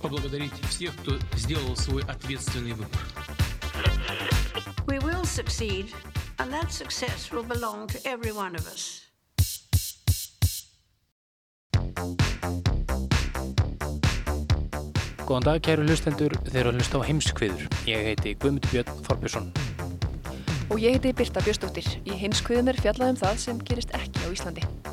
поблагодарить всех, кто сделал свой ответственный выбор. We will succeed, and that success will belong to every one of us. Góðan dag, kæru hlustendur, þeir eru að hlusta á heimskviður. Ég heiti Guðmundur Björn Þorbjörnsson. Og ég heiti Birta Björnsdóttir. Í heimskviðum er fjallað um það sem gerist ekki á Íslandi.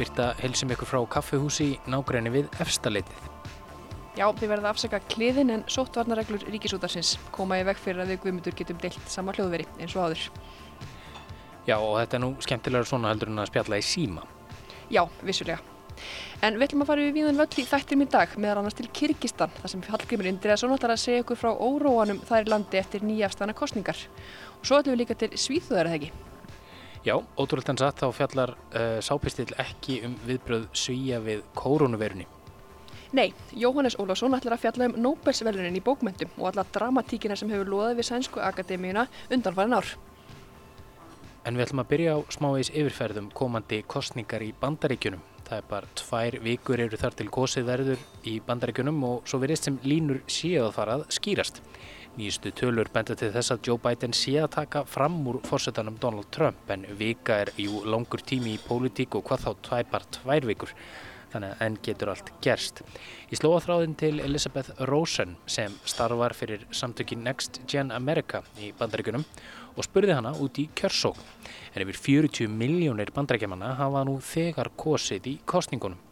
Birta helsum ykkur frá kaffehúsi í nágræni við Efstaleitið. Já, þið verða að afsaka kliðin en sóttvarnareglur ríkisútarsins koma í veg fyrir að við Guðmundur getum deilt sama hljóðveri eins og áður. Já, og þetta er nú skemmtilega svona heldur en að spjalla í síma. Já, vissulega. En við ætlum að fara við víðan völl í þættum í dag meðal annars til Kyrkistan þar sem Hallgrimur Indriðarsson ætlar að segja ykkur frá óróanum þær í landi eftir nýjafstana kostningar. Og svo ætlum við líka til Svíþúðar eða ekki. Já, ótrúlega en satt þá fjallar uh, sápistill ekki um viðbröð svíja við koronavirunni. Nei, Jóhannes Ólásson ætlar að fjalla um Nobelsvelunin í bókmyndum og alla dramatíkina sem hefur loðið við Sænsku Akademíuna undanfærin ár. En við ætlum að byrja á smávegis yfirferðum komandi kostningar í bandaríkjunum. Það er bara tvær vikur eru þar til gósið verður í bandaríkjunum og svo verðist sem línur séu að farað skýrast. Nýjustu tölur benda til þess að Joe Biden sé að taka fram úr fórsetanum Donald Trump en vika er jú langur tími í pólitík og hvað þá tvæpar tvær vikur. Þannig að enn getur allt gerst. Ég slóa þráðin til Elizabeth Rosen sem starfar fyrir samtökin Next Gen America í bandaríkunum og spurði hana út í kjörsókn. En yfir 40 miljónir bandarækjamanna hafa nú þegar kosið í kostningunum.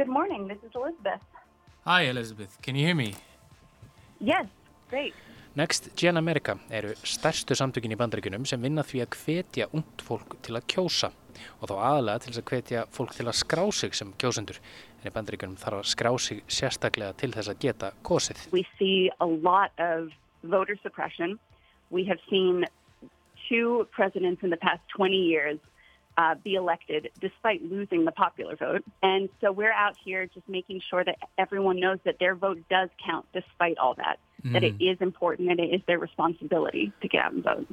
Good morning, this is Elizabeth. Hi Elizabeth, can you hear me? Yes, great. Next Gen America eru stærstu samtökin í bandaríkunum sem vinna því að hvetja ungd fólk til að kjósa og þá aðalega til þess að hvetja fólk til að skrá sig sem kjósendur. En í bandaríkunum þarf að skrá sig sérstaklega til þess að geta kosið. We see a lot of voter suppression. We have seen two presidents in the past 20 years uh, be elected despite losing the popular vote. And so we're out here just making sure that everyone knows that their vote does count despite all that, mm. that it is important and it is their responsibility to get out and vote.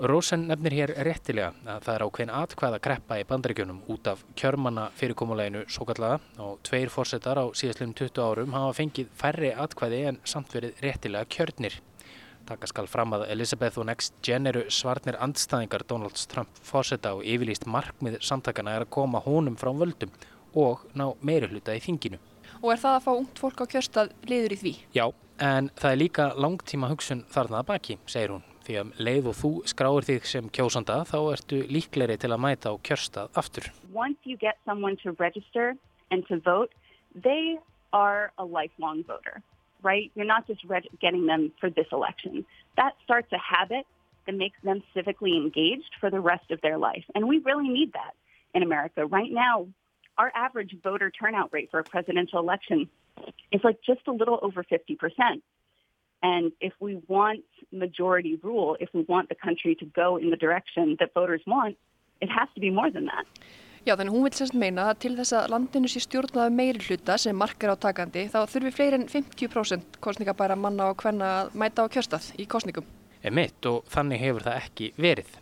Rosen nefnir hér réttilega að það er ákveðin atkvæða kreppa í bandaríkjunum út af kjörmanna fyrirkomuleginu svo kallaða og tveir fórsetar á síðastlum 20 árum hafa fengið færri atkvæði en samt verið réttilega kjörnir. Taka skal fram að Elizabeth og Next Gen eru svarnir andstæðingar Donalds Trump fósetta og yfirlýst markmið samtakana er að koma honum frá völdum og ná meiri hluta í þinginu. Og er það að fá ungt fólk á kjörstað liður í því? Já, en það er líka langtíma hugsun þarna að baki, segir hún. Því að leið og þú skráir þig sem kjósanda þá ertu líkleri til að mæta á kjörstað aftur. Once you get someone to register and to vote, they are a lifelong voter. Right? You're not just reg- getting them for this election. That starts a habit that makes them civically engaged for the rest of their life. And we really need that in America. Right now, our average voter turnout rate for a presidential election is like just a little over 50%. And if we want majority rule, if we want the country to go in the direction that voters want, it has to be more than that. Já, þannig hún vil sérst meina að til þess að landinu sé stjórnaði meiri hluta sem markar á takandi þá þurfi fleiri en 50% kostningabæra manna og hvenna að mæta á kjörstað í kostningum. Emitt og þannig hefur það ekki verið.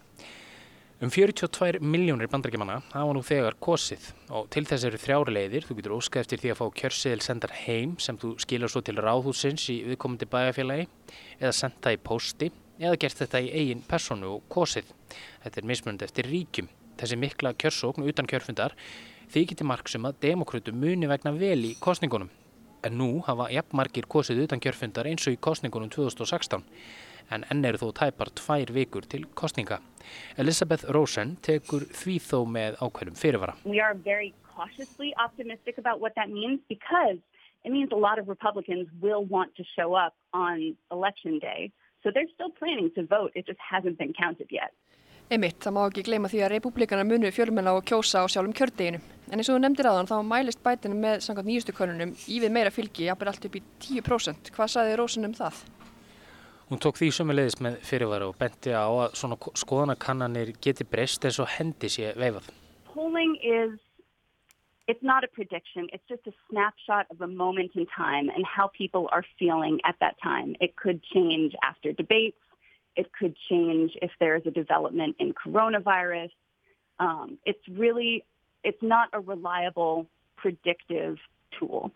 Um 42 miljónir bandarækjumanna hafa nú þegar kosið og til þess eru þrjári leiðir. Þú getur óskað eftir því að fá kjörsiðil sendar heim sem þú skilur svo til ráðhúsins í viðkomandi bæjarfélagi eða senda í posti eða gert þetta í eigin personu og kosið. Þetta er mismunandi eftir ríkjum þessi mikla kjörsókn utan kjörfundar þykir til marksum að demokrátu muni vegna vel í kostningunum. En nú hafa jafnmargir kosið utan kjörfundar eins og í kostningunum 2016 en enn eru þó tæpar tvær vikur til kostninga. Elizabeth Rosen tekur því þó með ákveðum fyrirvara. We are very cautiously optimistic about what that means because it means a lot of Republicans will want to show up on election day. So they're still planning to vote, it just hasn't been counted yet. Emitt, það má ekki gleyma því að republikanar munu fjölmenna og kjósa á sjálfum kjördeginu. En eins og þú nefndir aðan þá mælist bætinu með samkvæmt nýjustu konunum ívið meira fylgi, jafnveg allt upp í 10%. Hvað saði Rósun um það? Hún tók því sömulegis með fyrirvara og benti á að svona skoðanakannanir geti breyst eins og hendi sé veifað. Polling is it's not a prediction. It's just a snapshot of a moment in time and how people are feeling at that time. It could change after debates. It could change if there is a development in coronavirus. Um, it's really, it's not a reliable predictive tool.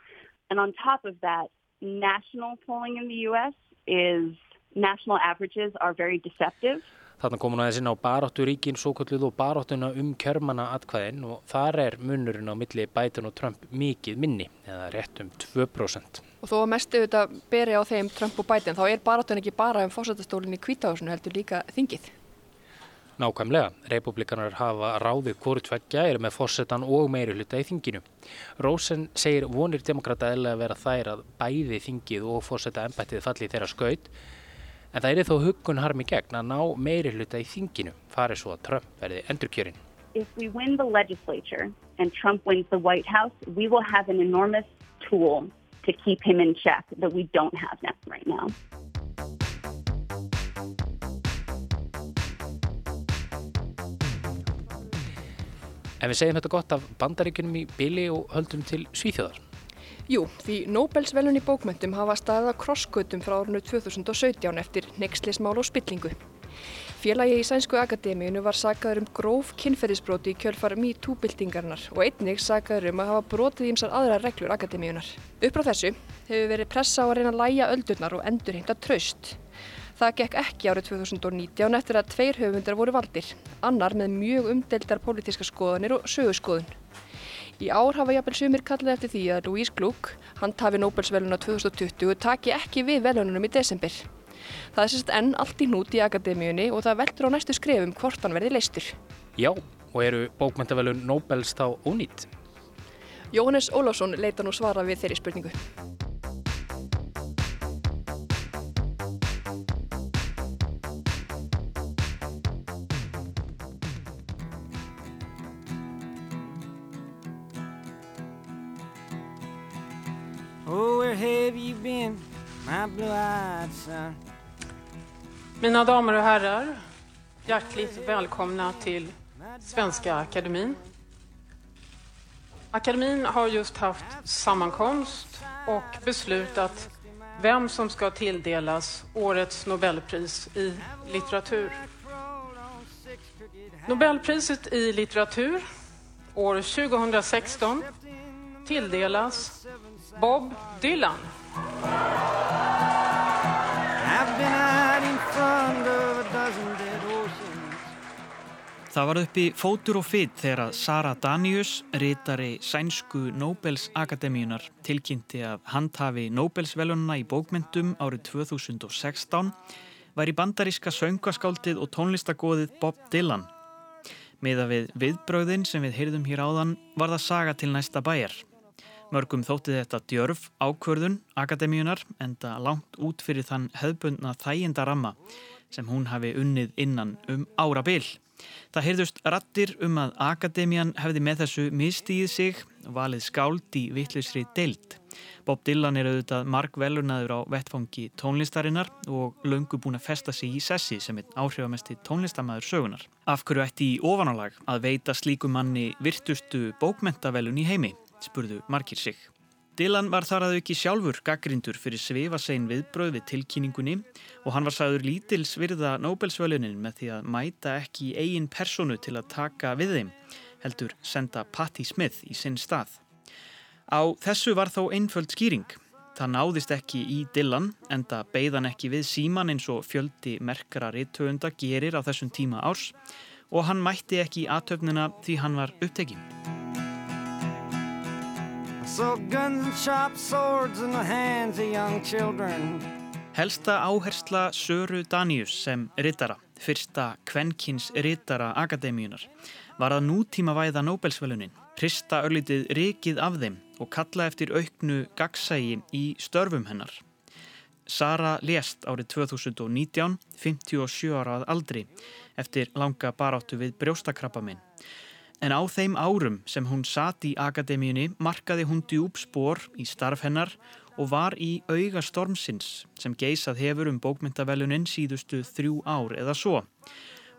And on top of that, national polling in the U.S. is, national averages are very deceptive. Þarna kom hún aðeins inn á barátturíkin svo kalluð og baráttuna um kjörmana atkvæðin og þar er munurinn á milli Biden og Trump mikið minni eða rétt um 2%. Og þó að mestu þetta beri á þeim Trump og Biden þá er baráttun ekki bara um fósættastólinn í kvítahásinu heldur líka þingið. Nákvæmlega, republikanar hafa ráðið hvori tveggja er með fórsetan og meiri hluta í þinginu. Rosen segir vonir demokrata eða vera þær að bæði þingið og fórseta ennbættið falli þeirra skaut En það er þó huggun harmi gegn að ná meiri hluta í þinginu, farið svo að Trump verði endurkjörinn. If we win the legislature and Trump wins the White House, we will have an enormous tool to keep him in check that we don't have right now. En við segjum þetta gott af bandaríkunum í Bili og höldum til Svíþjóðar. Jú, því Nobelsvelun í bókmyndum hafa staðið á krossgötum frá árunnu 2017 eftir nexlismál og spillingu. Félagi í Sænsku Akademíunu var sagaður um gróf kynferðisbróti í kjölfar MeToo-byltingarnar og einnig sagaður um að hafa brotið ímsar aðra reglur Akademíunar. Uppráð þessu hefur verið pressa á að reyna að læja öldurnar og endurheimta traust. Það gekk ekki árið 2019 eftir að tveir höfundar voru valdir, annar með mjög umdeldar pólitíska skoðanir og sögurskoðun. Í ár hafa jafnvel sumir kallið eftir því að Louise Gluck, hann tafi Nobelsveluna 2020, taki ekki við velunum í desember. Það er sérst enn allt í hnút í akademíunni og það veldur á næstu skrefum hvort hann verði leistur. Já, og eru bókmyndavelun Nobels þá ónýtt? Jóhannes Ólásson leita nú svara við þeirri spurningu. Oh, been my blue-eyed son. Mina damer och herrar, hjärtligt välkomna till Svenska Akademin. Akademin har just haft sammankomst och beslutat vem som ska tilldelas årets Nobelpris i litteratur. Nobelpriset i litteratur år 2016 tilldelas Bob Dylan. Það var uppi fótur og fytt þegar Sara Danius, rítari sænsku Nobels Akademíunar, tilkynnti að handhafi Nobelsvelunna í bókmyndum árið 2016 var í bandaríska söngaskáldið og tónlistagóðið Bob Dylan. Miða við viðbröðin sem við heyrðum hér áðan var það saga til næsta bæjar. Mörgum þótti þetta djörf ákvörðun akademíunar en það langt út fyrir þann höfbundna þæginda ramma sem hún hafi unnið innan um ára byl. Það heyrðust rattir um að akademían hefði með þessu mistíð sig valið skáld í vittlusri deild. Bob Dylan er auðvitað mark velunadur á vettfangi tónlistarinnar og löngu búin að festa sig í sessi sem er áhrifamesti tónlistamæður sögunar. Af hverju ætti í ofanálag að veita slíku manni virtustu bókmentavelun í heimi? Spurðu margir sig. Dylan var þar að auki sjálfur gaggrindur fyrir svefasein viðbröð við tilkynningunni og hann var sagður lítils virða Nobelsvölunin með því að mæta ekki í eigin personu til að taka við þeim, heldur senda Patti Smith í sinn stað. Á þessu var þó einföld skýring. Það náðist ekki í Dylan en það beigðan ekki við síman eins og fjöldi merkara rittöfunda gerir á þessum tíma árs og hann mætti ekki í aðtöfnina því hann var upptekinn. So guns and sharp swords in the hands of young children Helsta áhersla Söru Danius sem rittara, fyrsta kvenkins rittara akademíunar, var að nútíma væða Nobelsvölunin, hrista örlítið rikið af þeim og kalla eftir auknu gagsægi í störfum hennar. Sara lést árið 2019, 57 ára að aldri, eftir langa baráttu við brjóstakrappaminn. En á þeim árum sem hún satt í akademíunni markaði hún djúb spór í starf hennar og var í auga stormsins sem geysað hefur um bókmyndavelunin síðustu þrjú ár eða svo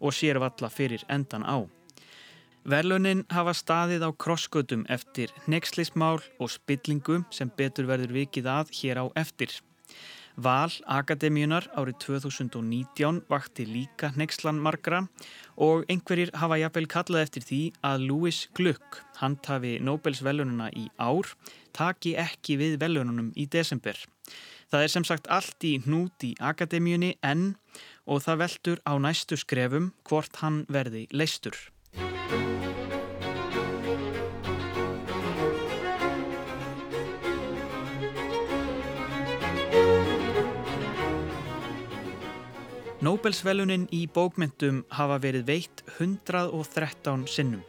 og sér valla fyrir endan á. Velunin hafa staðið á krossgötum eftir nexlismál og spillingu sem betur verður vikið að hér á eftir. Val Akademíunar árið 2019 vakti líka nexlan margra og einhverjir hafa jafnvel kallað eftir því að Louis Gluck, handhafi Nobelsvelununa í ár, taki ekki við velununum í desember. Það er sem sagt allt í hnút í Akademíunni en og það veldur á næstu skrefum hvort hann verði leistur. Nobelsvelunin í bókmyndum hafa verið veitt 113 sinnum.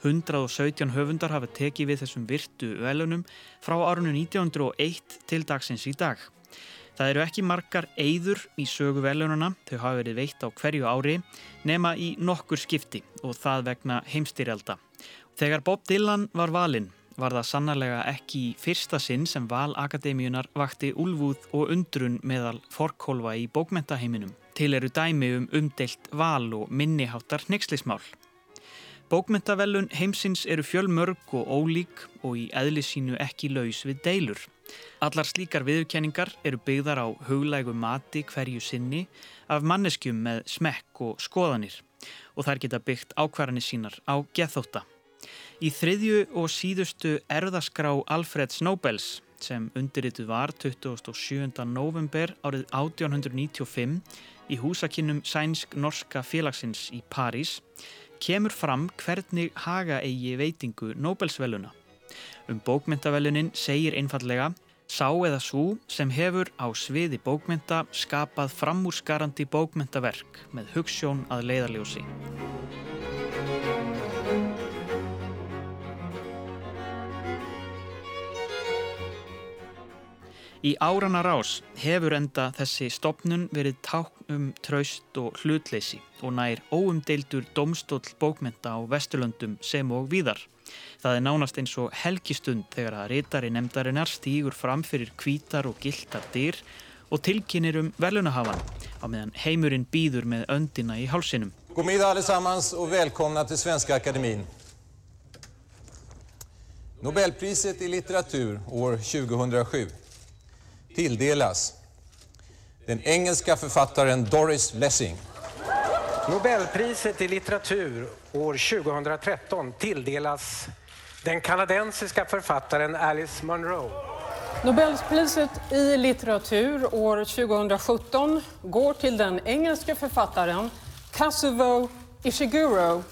117 höfundar hafa tekið við þessum virtu velunum frá árunum 1901 til dagsins í dag. Það eru ekki margar eyður í sögu velununa, þau hafa verið veitt á hverju ári, nema í nokkur skipti og það vegna heimstyrjalda. Þegar Bob Dylan var valinn var það sannarlega ekki fyrsta sinn sem Val Akademíunar vakti úlfúð og undrun meðal forkólfa í bókmentaheiminum. Til eru dæmi um umdelt val og minniháttar nexlismál. Bókmentavellun heimsins eru fjölmörg og ólík og í eðli sínu ekki laus við deilur. Allar slíkar viðurkenningar eru byggðar á huglægu mati hverju sinni af manneskjum með smekk og skoðanir og þær geta byggt ákvarðanir sínar á gethóta. Í þriðju og síðustu erðaskrá Alfreds Nobels sem undirrituð var 27. november árið 1895 í húsakinnum Sænsk-Norska félagsins í París kemur fram hvernig haga eigi veitingu Nobelsveluna. Um bókmyndavelunin segir einfallega sá eða svo sem hefur á sviði bókmynda skapað framúrskarandi bókmyndaverk með hugssjón að leiðarljósi. Í árana rás hefur enda þessi stopnun verið tákn um traust og hlutleysi og nær óumdeildur domstóll bókmenta á Vesturlöndum sem og víðar. Það er nánast eins og helgistund þegar að reytari nefndarinnar stýgur fram fyrir kvítar og giltar dyr og tilkynir um velunahafan á meðan heimurinn býður með öndina í hálsinum. God middag allesammans och välkomna till Svenska Akademin. Nobelpriset i litteratur år 2007 tilldelas den engelska författaren Doris Lessing. Nobelpriset i litteratur år 2013 tilldelas den kanadensiska författaren Alice Munro. Nobelpriset i litteratur år 2017 går till den engelska författaren Kazuo Ishiguro.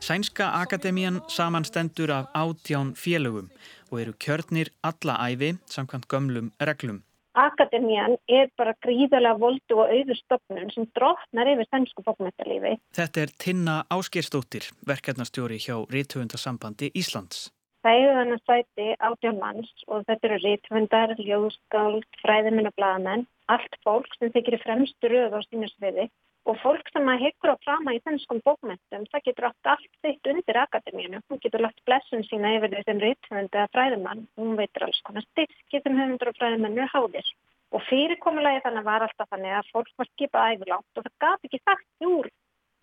Sænska Akademían samanstendur af átján félögum og eru kjörnir alla æfi samkvæmt gömlum reglum. Akademían er bara gríðarlega voldu og auðurstofnun sem drotnar yfir sænsku bókmyndarlífi. Þetta er Tinna Ásgerstóttir, verkefnastjóri hjá Rítuhundasambandi Íslands. Það er þannig að sæti átján manns og þetta eru rítuhundar, ljóðskáld, fræðiminn og bladamenn. Allt fólk sem þykir fremstu röð á sínusviði og fólk sem að hekkur á frama í þennskum bókmyndum, það getur átt allt þitt undir akademíinu. Hún getur lagt blessun sína yfir því sem reythöfund eða fræðumann. Hún veitur alls konar styrki sem höfundur og fræðumann er háðir. Og fyrirkomulegi þannig var alltaf þannig að fólk var skipað ægulátt og það gaf ekki sagt úr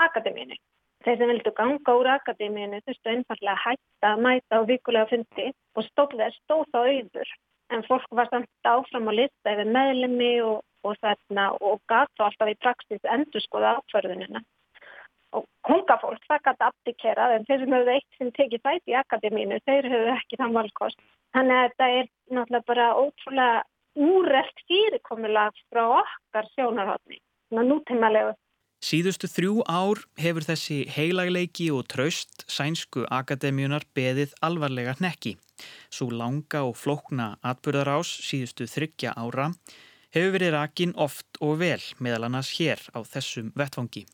akademíinu. Þeir sem vildu ganga úr akademíinu þurftu einfallega að hætta, mæta og vikulega fundi og stóð þess stóð þá auður. En fólk var samt áfram á lista yfir meðlemi og og þarna og gæt þá alltaf í praxis endur skoða áförðunina. Og kongafólk, það gæti abdikerað en þeir sem hefur eitt sem tekið þætt í akademínu, þeir hefur ekki þann valkost. Þannig að þetta er náttúrulega bara ótrúlega úrrelt fyrirkomulag frá okkar sjónarhóttni, svona nútímalegu. Síðustu þrjú ár hefur þessi heilagleiki og traust sænsku akademíunar beðið alvarlega hnekki. Svo langa og flókna atbyrðarás síðustu þryggja ára hefur verið rakin oft og vel meðal annars hér á þessum vettfangi.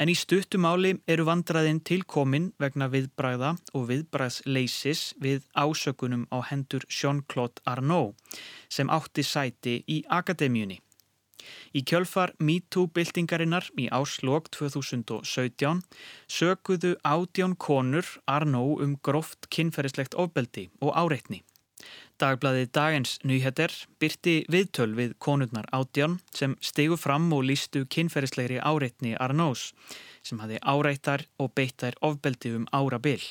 En í stuttumáli eru vandraðinn tilkomin vegna viðbræða og viðbræðsleysis við ásökunum á hendur Jean-Claude Arnault sem átti sæti í Akademíunni. Í kjölfar MeToo-byltingarinnar í áslokk 2017 sökuðu ádján konur Arnó um gróft kynferðislegt ofbeldi og áreitni. Dagbladið Dagens Nýheter byrti viðtöl við konurnar ádján sem stegu fram og lístu kynferðislegri áreitni Arnós sem hafi áreittar og beittar ofbeldi um ára byll.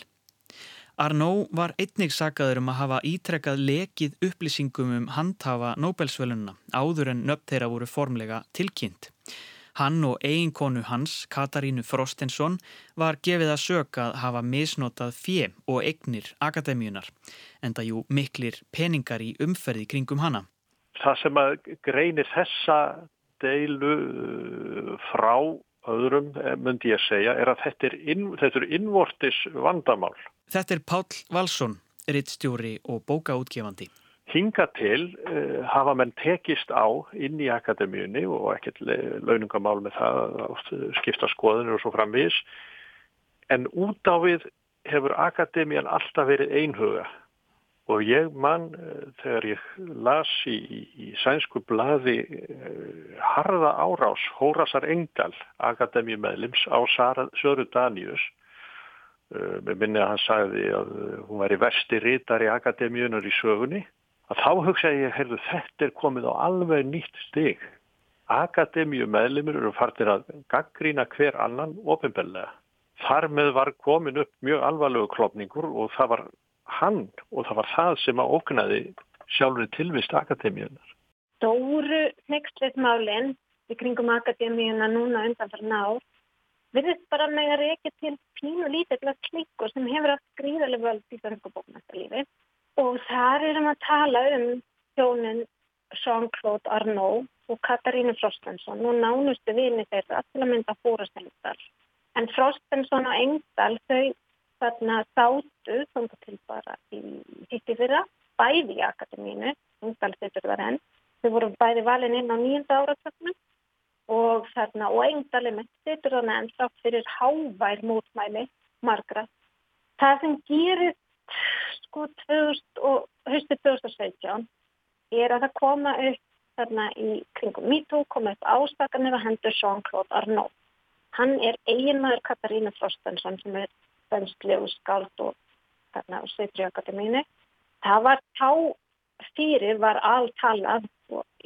Arnaud var einnig sagaður um að hafa ítrekkað lekið upplýsingum um handhafa Nobelsvölunna áður en nöpp þeirra voru formlega tilkynnt. Hann og eiginkonu hans, Katarínu Frostensson, var gefið að söka að hafa misnotað fjö og egnir akademíunar, enda jú miklir peningar í umferði kringum hana. Það sem að greinir þessa deilu uh, frá öðrum, eh, myndi ég segja, er að þetta er, inn, þetta er innvortis vandamál. Þetta er Páll Valsson, rittstjóri og bókaútgefandi. Hinga til uh, hafa menn tekist á inn í akademíunni og ekkert launungamál með það skipta skoðunir og svo framvís en út á við hefur akademían alltaf verið einhuga. Og ég mann uh, þegar ég las í, í, sænsku blaði uh, harða árás Hórasar Engdal, akademíumæðlims á Söru Danius Eh, með minni að hann sagði að eh, hún væri versti rítar í akademíunar í sögunni, að þá hugsaði ég, heyrðu, þetta er komið á alveg nýtt stig. Akademíu meðlimur eru fartir að gaggrína hver annan ofinbellega. Þar með var komin upp mjög alvarlegu klopningur og það var hann og það var það sem að ógnaði sjálfur tilvist akademíunar. Stóru nextleitmálinn í kringum akademíuna núna undan fyrir nátt virðist bara með að reykja til pínu lítill að klíku sem hefur haft gríðarlega völd í þörngu bókmæntalífi og þar erum að tala um hjónin Jean-Claude Arnault og Katarínu Frostensson og nánustu vini þeirra til að mynda fórastengdal. En Frostensson og Engdal þau þarna þáttu þónda til bara í hitti fyrra bæði í akademínu, Engdal þittur þar enn. Þau voru bæði valin inn á nýjunda áratöknum og þarna og engdali með sittur þannig en þátt fyrir hávær mótmæli margra. Það sem gerir sko 2000 og höstu 2017 er að það koma upp þarna í kringum MeToo koma upp ástakanir að hendur Jean-Claude Arnault. Hann er eiginmaður Katarínu Frostensson sem er benstlegu skald og þarna á Sveitri Akademíni. Það var þá fyrir var alltalað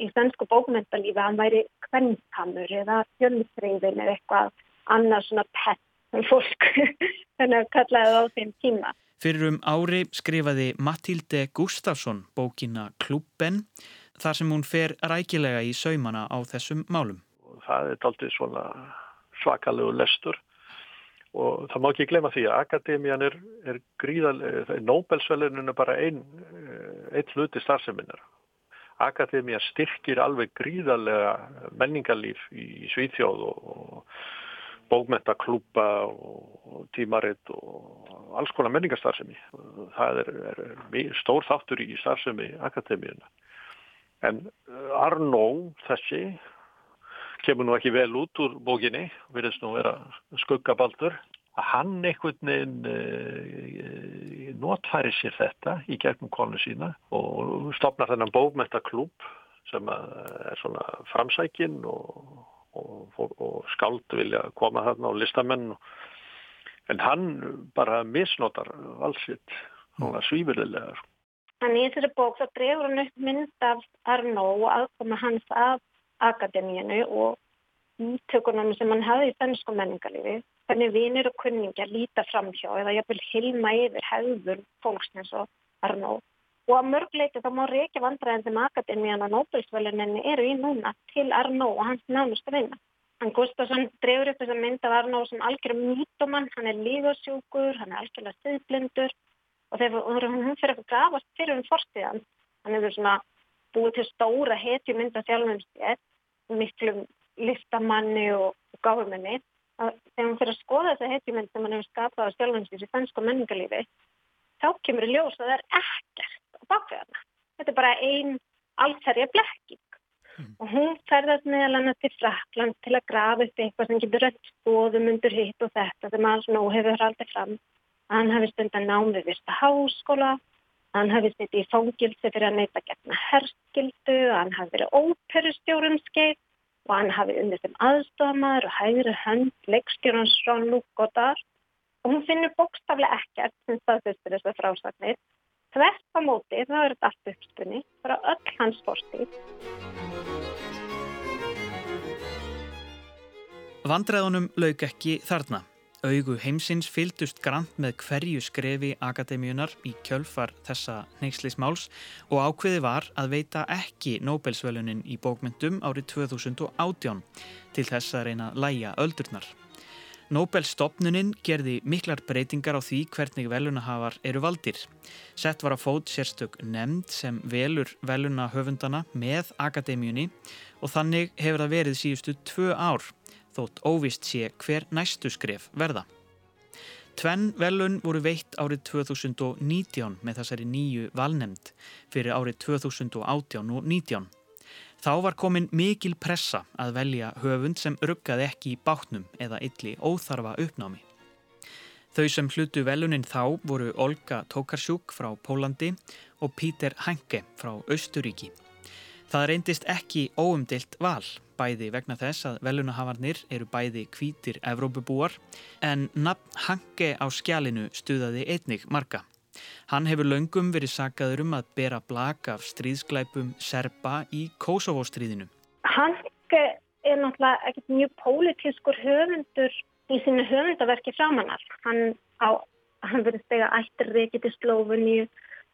í svensku bókmyndalífi að hann væri kvennkamur eða fjölmyndreifin eða eitthvað annað svona pett sem fólk þannig að kallaði það á þeim tíma. Fyrir um ári skrifaði Matilde Gustafsson bókina Klubben þar sem hún fer rækilega í saumana á þessum málum. Það er aldrei svona svakalegu lestur og það má ekki glema því að akademían er, er gríðalega, Nobelsvelunum er bara einn ein hluti starfseminnar Akademia styrkir alveg gríðarlega menningarlíf í Svíþjóð og bókmentaklúpa og tímaritt og alls konar menningarstarfsemi. Það er, er stór þáttur í starfsemi akademíuna. En eh, Arnó þessi kemur nú ekki vel út úr bókinni, virðist nú vera skuggabaldur að hann einhvern veginn e, notfæri sér þetta í gegnum konu sína og stopnar þennan bókmentaklúb sem er svona framsækin og, og, og skáld vilja koma þarna á listamenn en hann bara misnotar allsitt svífurðilegar. Þannig í þessari bók þá drefur hann upp mynd af Arnó og aðkoma hans af akademíinu og ítökunum sem hann hafði í þennsku menningarliði hvernig vinir og kunningjar líta framhjá eða jafnvel hilma yfir hefður fólksnins og Arnó. Og að mörgleiti þá má reykja vandræðin sem Akademíana Nobelsvöluninni eru í núna til Arnó og hans nánustu vinna. Hann Gustafsson drefur upp þess að mynda af Arnó sem algjörum mítomann, hann er líðasjúkur, hann er algjörlega stiðblindur og þegar hún fyrir að grafast fyrir um forstiðan, hann hefur svona búið til stóra hetju mynda sjálfum sér, miklum listamanni og gáfuminni að þegar maður fyrir að skoða þessa heitjumend sem mann hefur skapað á sjálfhansins í fennsku menningarlífi þá kemur í ljós að það er ekkert á bakveðarna. Þetta er bara einn allsherja blekking og hún ferðast meðal annars til Frakland til að grafa upp eitthvað sem getur öll stóðum undir hitt og þetta sem alls nú hefur haldið fram. Hann hafi stundan námið vista háskóla, hann hafi sitt í fóngilsi fyrir að neyta gegna herskildu, hann hafi verið óperustjórun skeið og hann hafi unnið sem aðstofamæður og hægri hönd leikstjórun Sjón Lúkótar og hún finnur bókstaflega ekkert sem staðfyrstur þessar frásagnir. Þvert á móti það er þetta allt uppspunni fyrir öll hans fórstíð. Vandræðunum lauk ekki þarna. Augu heimsins fyldust grant með hverju skrefi akademíunar í kjölfar þessa neykslismáls og ákveði var að veita ekki Nobelsvölunin í bókmyndum árið 2018 til þess að reyna að læja öldurnar. Nobelstopnunin gerði miklar breytingar á því hvernig velunahafar eru valdir. Sett var að fót sérstök nefnd sem velur velunahöfundana með akademíunni og þannig hefur það verið síðustu tvö ár þótt óvist sé hver næstu skref verða. Tvenn velun voru veitt árið 2019 með þessari nýju valnemnd fyrir árið 2018 og 2019. Þá var komin mikil pressa að velja höfund sem ruggaði ekki í bátnum eða illi óþarfa uppnámi. Þau sem hlutu velunin þá voru Olga Tokarsjúk frá Pólandi og Píter Hanke frá Östuríki. Það reyndist ekki óumdilt val, bæði vegna þess að velunahafarnir eru bæði kvítir Evrópubúar en nafn Hanke á skjálinu stuðaði einnig marga. Hann hefur löngum verið sagaður um að bera blaka af stríðsklæpum serba í Kosovo-stríðinu. Hann er náttúrulega ekkert mjög pólitískur höfundur í sínu höfundaverki framannar. Hann, hann verið stega ættir reykit í Slófuníu,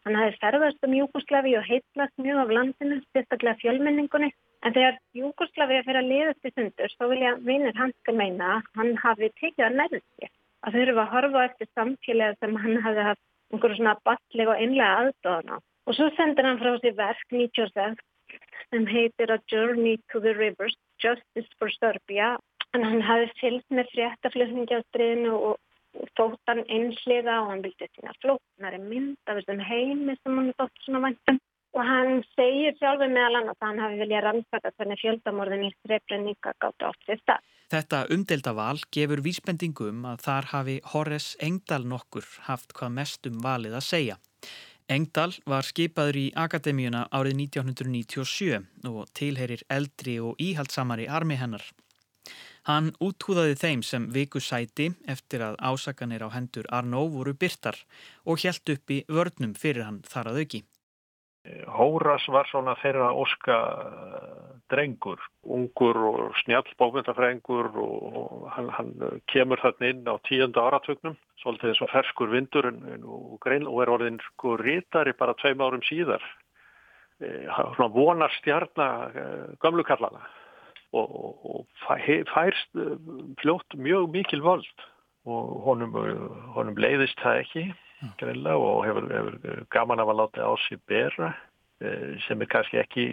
hann hafi ferðast um Júkoslavi og heitlast mjög af landinu, sérstaklega fjölmenningunni. En þegar Júkoslavi er fyrir að liðast í sundur, þá vilja vinir hanska meina að hann hafi tekið að nærðið sér. Að þau eru að horfa eftir samfélagi sem hann hafi haft einhverju svona balleg og einlega aðdóðana. Og svo sendir hann frá sér verk 96 sem heitir A Journey to the Rivers, Justice for Serbia. En hann hafi fyllt með fréttaflutningjastriðinu og, og þótt hann einhliða og hann vildi sína flóknari mynd af þessum heimi sem hann þótt svona vantum. Og hann segir sjálfur meðal annars að hann hafi viljað rannsaka hvernig fjöldamorðin í Srebrenica gátt átt sér stað. Þetta umdelda val gefur vísbendingum að þar hafi Horace Engdahl nokkur haft hvað mest um valið að segja. Engdahl var skipaður í Akademíuna árið 1997 og tilherir eldri og íhaldsamari armi hennar. Hann útúðaði þeim sem viku sæti eftir að ásakanir á hendur Arnó voru byrtar og helt upp í vörnum fyrir hann þar að auki. Hóras var svona þeirra óska drengur, ungur og snjall bókmyndafræðingur og hann, hann kemur þarna inn á tíunda áratögnum, svolítið eins og ferskur vindur og, og er orðin sko rítari bara tveim árum síðar. E, svona vonar stjarnar gamlukallana og, og, og færst fljótt mjög mikil völd og honum, honum leiðist það ekki greinlega og hefur, hefur gaman af að láta á sig bera Eh, sem er kannski ekki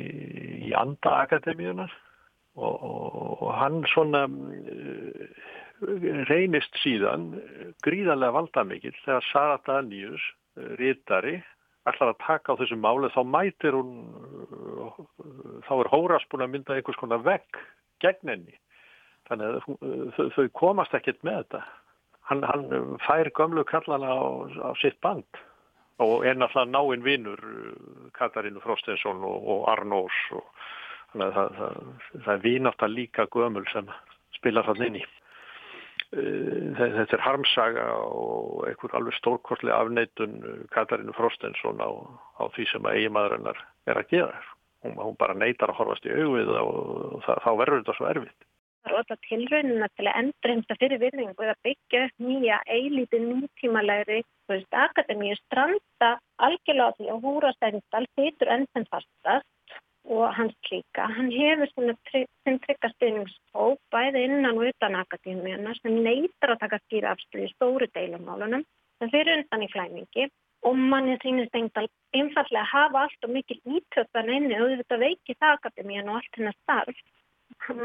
í anda akademíunar og, og, og hann svona uh, reynist síðan gríðarlega valdamikill þegar Sara Danius, uh, rítari, ætlar að taka á þessu máli þá mætir hún, þá er Hóras búin að mynda einhvers konar vegg gegn henni. Þannig að þau komast ekkert með þetta. Hann, hann fær gömlu kallana á, á sitt band og er náttúrulega náinn vinnur uh, Katarínu Frostinsson og, og Arnós og þannig að það, það, það er vinátt að líka gömul sem spilar þann inn í. Uh, þetta er harmsaga og einhver alveg stórkortlega afneitun uh, Katarínu Frostinsson á, á því sem að eigimadrennar er að gera. Hún, hún bara neitar að horfast í auðvið og, og það, þá verður þetta svo erfitt og alla tilraunina til að endurheimsta fyrir virðingu eða byggja upp nýja eilítið nútímalegri akademíu stranda algjörlega því að húra stændal þýtur enn sem fastast og hans klíka. Hann hefur sem tryggast stuðningshóp bæði innan og utan akademíuna sem neytar að taka skýra afstöðu í stóru deilumálunum sem fyrir undan í flæmingi og manni þínir stengdal einfallega hafa allt og mikil ítöpan einni og þetta veiki það akademíun og allt hennar starf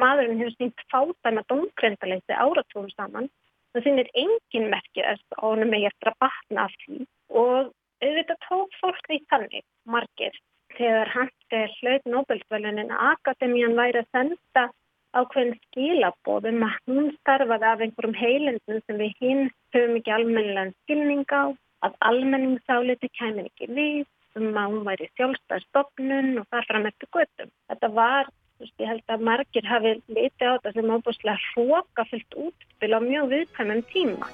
maðurinn hefur sínt fátæma domgrendaleysi áratúum saman það finnir engin merkið að honum er eftir að batna af því og auðvitað tók fólk því þannig margir þegar Hanske hlaut Nobelsvölunin að Akademían væri að senda ákveðin skilabóðum að hún starfaði af einhverjum heilindum sem við hinn höfum ekki almennilega skilning á, að almenningsáliti kæmur ekki við, um að hún væri sjálfstæðstofnun og þar fram eftir göttum. Þetta var, veist, ég held að margir hafi litið á þetta sem óbúslega hrókafyllt útspil á mjög viðkvæmum tíma.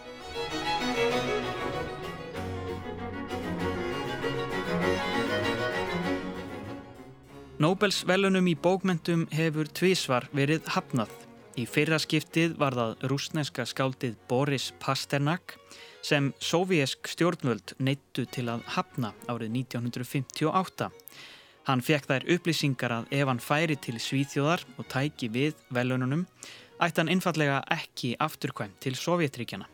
Nobels velunum í bókmentum hefur tvísvar verið hafnað. Í fyrra skiptið var það rúsneska skáldið Boris Pasternak sem sovjíesk stjórnvöld neittu til að hafna árið 1958. Hann fekk þær upplýsingar að ef hann færi til Svíþjóðar og tæki við velununum ætti hann einfallega ekki afturkvæm til Sovjetríkjana.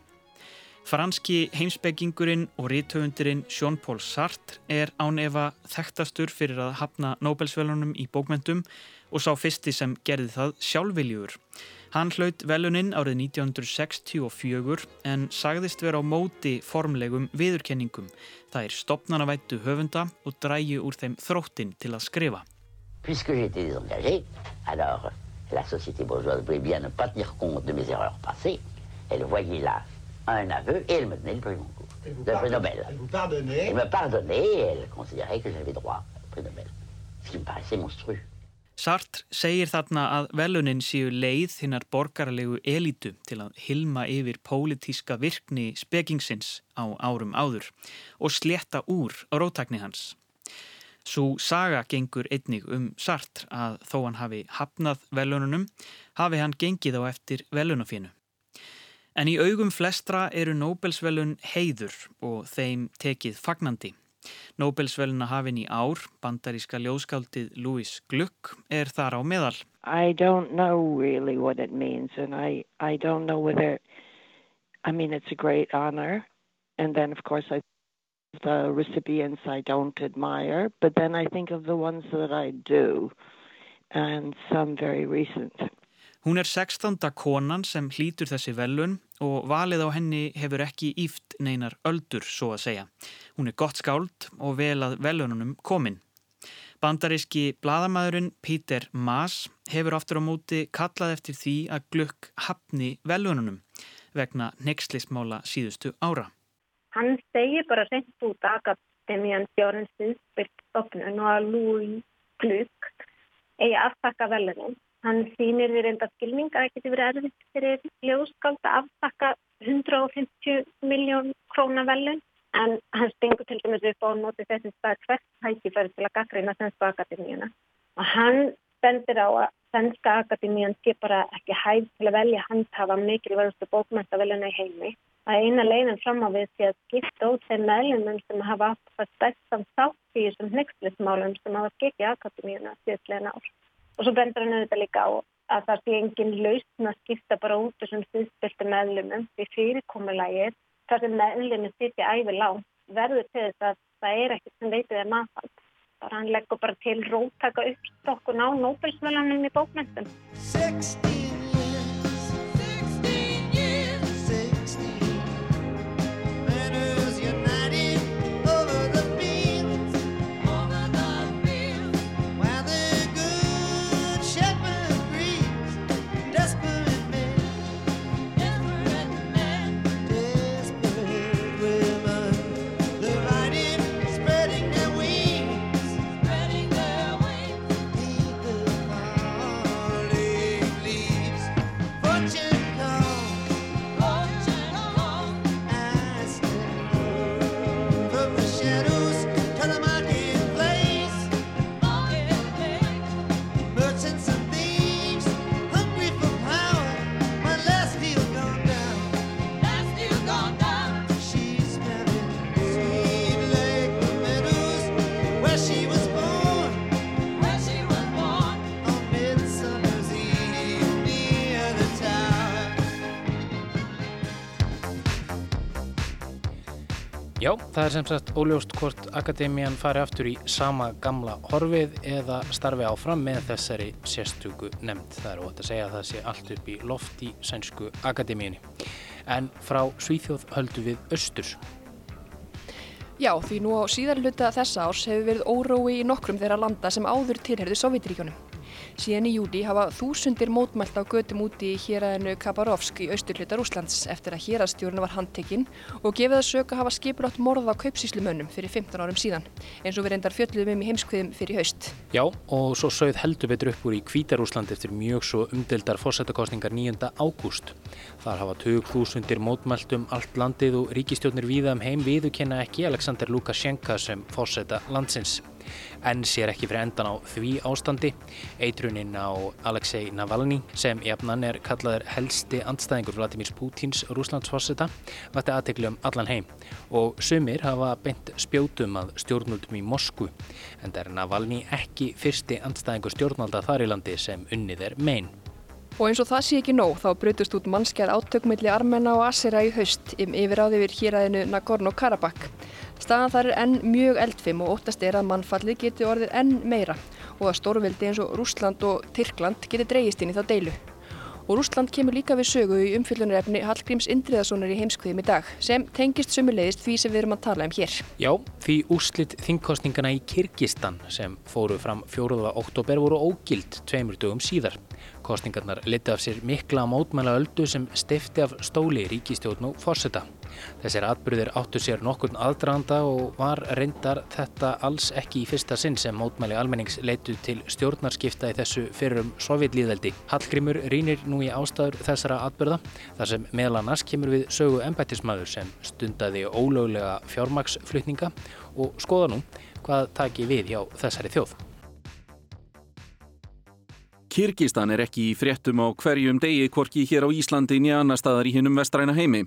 Franski heimsbyggingurinn og rítöfundurinn Jean-Paul Sartre er án efa þekktastur fyrir að hafna Nobelsvelunum í bókmentum og sá fyrsti sem gerði það sjálfviljur. Hann hlaut veluninn árið 1964 en sagðist vera á móti formlegum viðurkenningum. Það er stopnarnavættu höfunda og dræju úr þeim þróttin til að skrifa. Puisque j'ai été désengagé, alors la société bourgeoise voulait bien ne pas tenir compte de mes erreurs passées. Elle voyait là un aveu et elle me donnait le prix Goncourt, le prix Nobel. Elle vous pardonnait Elle me pardonnait et elle considérait que j'avais droit au prix Nobel, ce qui me paraissait monstrueux. Sartre segir þarna að velunin séu leið hinnar borgarlegu elitu til að hilma yfir pólitíska virkni spekingsins á árum áður og sletta úr á rótækni hans. Svo saga gengur einnig um Sartre að þó hann hafi hafnað velununum hafi hann gengið á eftir velunafínu. En í augum flestra eru Nobelsvelun heiður og þeim tekið fagnandi. Nobelsveluna hafin í ár, bandaríska ljóskáldið Louis Gluck, er þar á meðal. I don't know really what it means and I, I don't know whether, I mean it's a great honor and then of course I the recipients I don't admire, but then I think of the ones that I do and some very recent. Hún er 16. konan sem hlýtur þessi velun og valið á henni hefur ekki íft neinar öldur, svo að segja. Hún er gott skáld og vel að velununum komin. Bandaríski bladamæðurinn Peter Maas hefur aftur á móti kallað eftir því að glögg hafni velununum vegna nexlismála síðustu ára. Hann segir bara reynd út akademían fjórins viðspilt stofnun og að Louis Gluck eigi aftakka velunum. Hann sýnir við reynda skilning að það geti verið erfitt fyrir ljóskáld að aftakka 150 miljón krónavelun en hann stengur til dæmis upp á nóti þessi stað hvert hækifæri til að gaggrina Svenska Akademíuna. Og hann bendir á að Svenska Akademíun sé bara ekki hægt til að velja handhafa mikilvægastu bókmæntaveluna í heimi. Að eina leiðin fram á við sé að skipta út þeim meðlumum sem hafa átt það stærstam sátt í þessum hnyggslismálum sem hafa skikið Akademíuna síðustlega ár. Og svo bendur hann auðvitað líka á að það sé engin lausn að skipta bara út þessum sviðspiltu meðlumum því fyrirkomulægir þar sem meðlumum sitja æfi lág verður til þess að það er ekkert sem veitir þeim aðhald. Það er hann leggur bara til róttaka uppstokkun á Nobelsvölanum í bókmyndum. Það er sem sagt óljóst hvort Akademían fari aftur í sama gamla horfið eða starfi áfram með þessari sérstöku nefnd. Það er ótt að segja að það sé allt upp í loft í sænsku Akademíunni. En frá Svíþjóð höldu við Östurs. Já, því nú á síðar hluta þessa árs hefur verið órói í nokkrum þeirra landa sem áður tilherðu Sovjetiríkjónum. Síðan í júli hafa þúsundir mótmælt á götum úti í héræðinu Kabarovsk í austurhluta Rúslands eftir að héræðstjórn var handtekinn og gefið að söka hafa skipulátt morð á kaupsíslumönnum fyrir 15 árum síðan, eins og við reyndar fjöldluðum um í heimskviðum fyrir haust. Já, og svo sögð heldur betur upp úr í Kvítarúsland eftir mjög svo umdeldar fórsetakostningar 9. ágúst. Þar hafa 20.000 mótmælt um allt landið og ríkistjórnir víða um heim viðukenna ekki Alexander Lukashenka sem fórseta landsins. En sér ekki fyrir endan á því ástandi. Eitrunin á Alexei Navalny sem jafnan er kallaður helsti andstæðingur Vladimir Putins Rúslandsforseta vatti aðtekli um allan heim og sumir hafa beint spjótum að stjórnvöldum í Moskvu en það er Navalny ekki fyrsti andstæðingur stjórnvalda þar í landi sem unnið er megin. Og eins og það sé ekki nóg þá brutust út mannskjær átökmiðli Armena og Asera í haust um yfiráði yfir héræðinu Nagorno-Karabakh. Staðan þar er enn mjög eldfim og óttast er að mannfallið geti orðið enn meira og að stórveldi eins og Rúsland og Tyrkland geti dreyist inn í þá deilu. Og Rúsland kemur líka við sögu í umfyllunarefni Hallgríms Indriðasonar í heimskviðum í dag sem tengist sömulegist því sem við erum að tala um hér. Já, því úrslitt þingkostningana í Kyrkistan sem fóru fram 4. oktober voru ógild tveimur dögum síðar. Kostningarnar liti af sér mikla mótmæla öldu sem stifti af stóli ríkistjórn og fórseta. Þessir atbyrðir áttu sér nokkurn aðdraðanda og var reyndar þetta alls ekki í fyrsta sinn sem mótmæli almennings leitu til stjórnarskipta í þessu fyrrum sovjetlýðveldi. Hallgrimur rínir nú í ástæður þessara atbyrða þar sem meðal annars kemur við sögu embættismæður sem stundaði ólöglega fjármaksflutninga og skoða nú hvað taki við hjá þessari þjóð. Kyrkistan er ekki í fréttum á hverjum degi hvorki hér á Íslandi nýja annar staðar í hinnum vestræna heimi.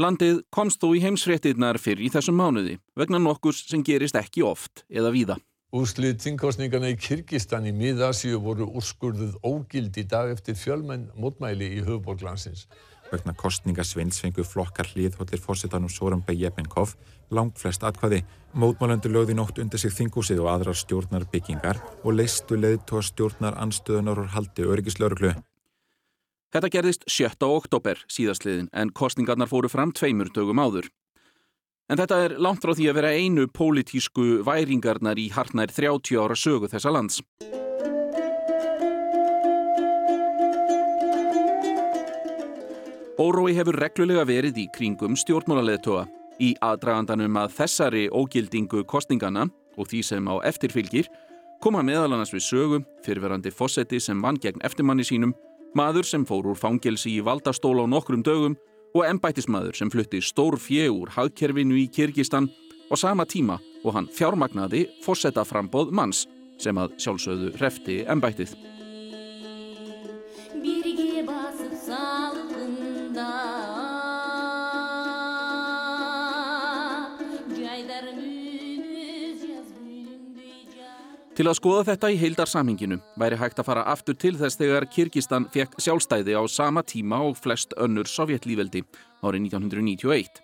Landið komst þó í heimsfréttinnar fyrir í þessum mánuði vegna nokkurs sem gerist ekki oft eða víða. Úrslit þingkostningana í Kyrkistan í mið-Asíu voru úrskurðuð ógild í dag eftir fjölmenn mótmæli í höfuborglansins. Vegna kostningasveins fengu flokkar hliðhóllir fórsetanum Soran Bejebenkov langt flest atkvæði. Mótmálöndur lögði nótt undir sig þingúsið og aðrar stjórnar byggingar og leistu leiðtóa stjórnar anstöðunar og haldi örgislauruglu. Þetta gerðist 7. oktober síðastliðin en kostningarnar fóru fram tveimur dögum áður. En þetta er langt frá því að vera einu pólitísku væringarnar í hartnær 30 ára sögu þessa lands. Órói hefur reglulega verið í kringum stjórnmálaleðtóa í aðdragandanum að þessari ógildingu kostningana og því sem á eftirfylgir koma meðal annars við sögu fyrirverandi fósetti sem vann gegn eftirmanni sínum, maður sem fór úr fangelsi í valdastóla á nokkrum dögum og embætismadur sem flutti stór fjö úr hagkerfinu í Kyrkistan og sama tíma og hann fjármagnaði fósetta frambóð manns sem að sjálfsögðu refti embætið. Birge basıp salgında Til að skoða þetta í heildarsamhinginu væri hægt að fara aftur til þess þegar Kyrkistan fekk sjálfstæði á sama tíma og flest önnur sovjetlýveldi árið 1991.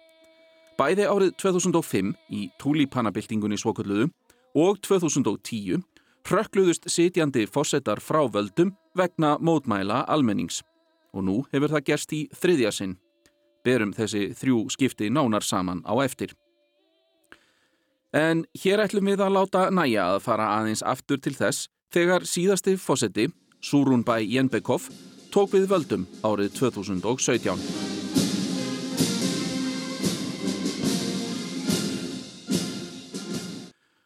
Bæði árið 2005 í Tulipanabildingunni svokölluðu og 2010 hrökkluðust sitjandi fósettar frá völdum vegna mótmæla almennings. Og nú hefur það gerst í þriðja sinn. Berum þessi þrjú skipti nánar saman á eftir. En hér ætlum við að láta næja að fara aðeins aftur til þess þegar síðasti fósetti, Surunbæ Jenbekov, tók við völdum árið 2017.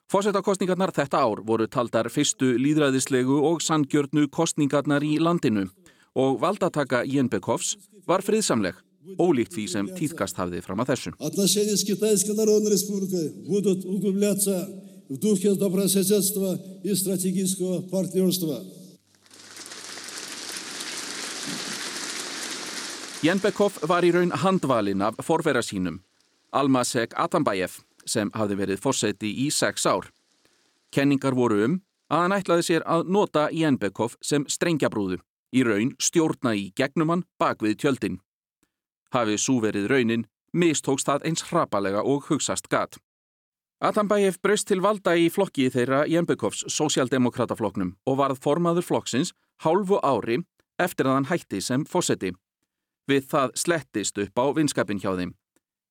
Fósettakostningarnar þetta ár voru taldar fyrstu líðræðislegu og sangjörnu kostningarnar í landinu og valdataka Jenbekovs var friðsamleg, ólíkt því sem týðkast hafði fram að þessu. Jenbekov var í raun handvalin af forvera sínum, Almasek Atambayev, sem hafði verið fórseti í sex ár. Kenningar voru um að hann ætlaði sér að nota Jenbekov sem strengjabrúðu, í raun stjórna í gegnumann bak við tjöldin. Hafið svo verið raunin, mistókst það eins hrapalega og hugsast gat. Atambayev braust til valda í flokki þeirra Jenbekovs sósjaldemokrataflokknum og varð formaður flokksins hálfu ári eftir að hann hætti sem fósetti. Við það slettist upp á vinskapin hjá þeim.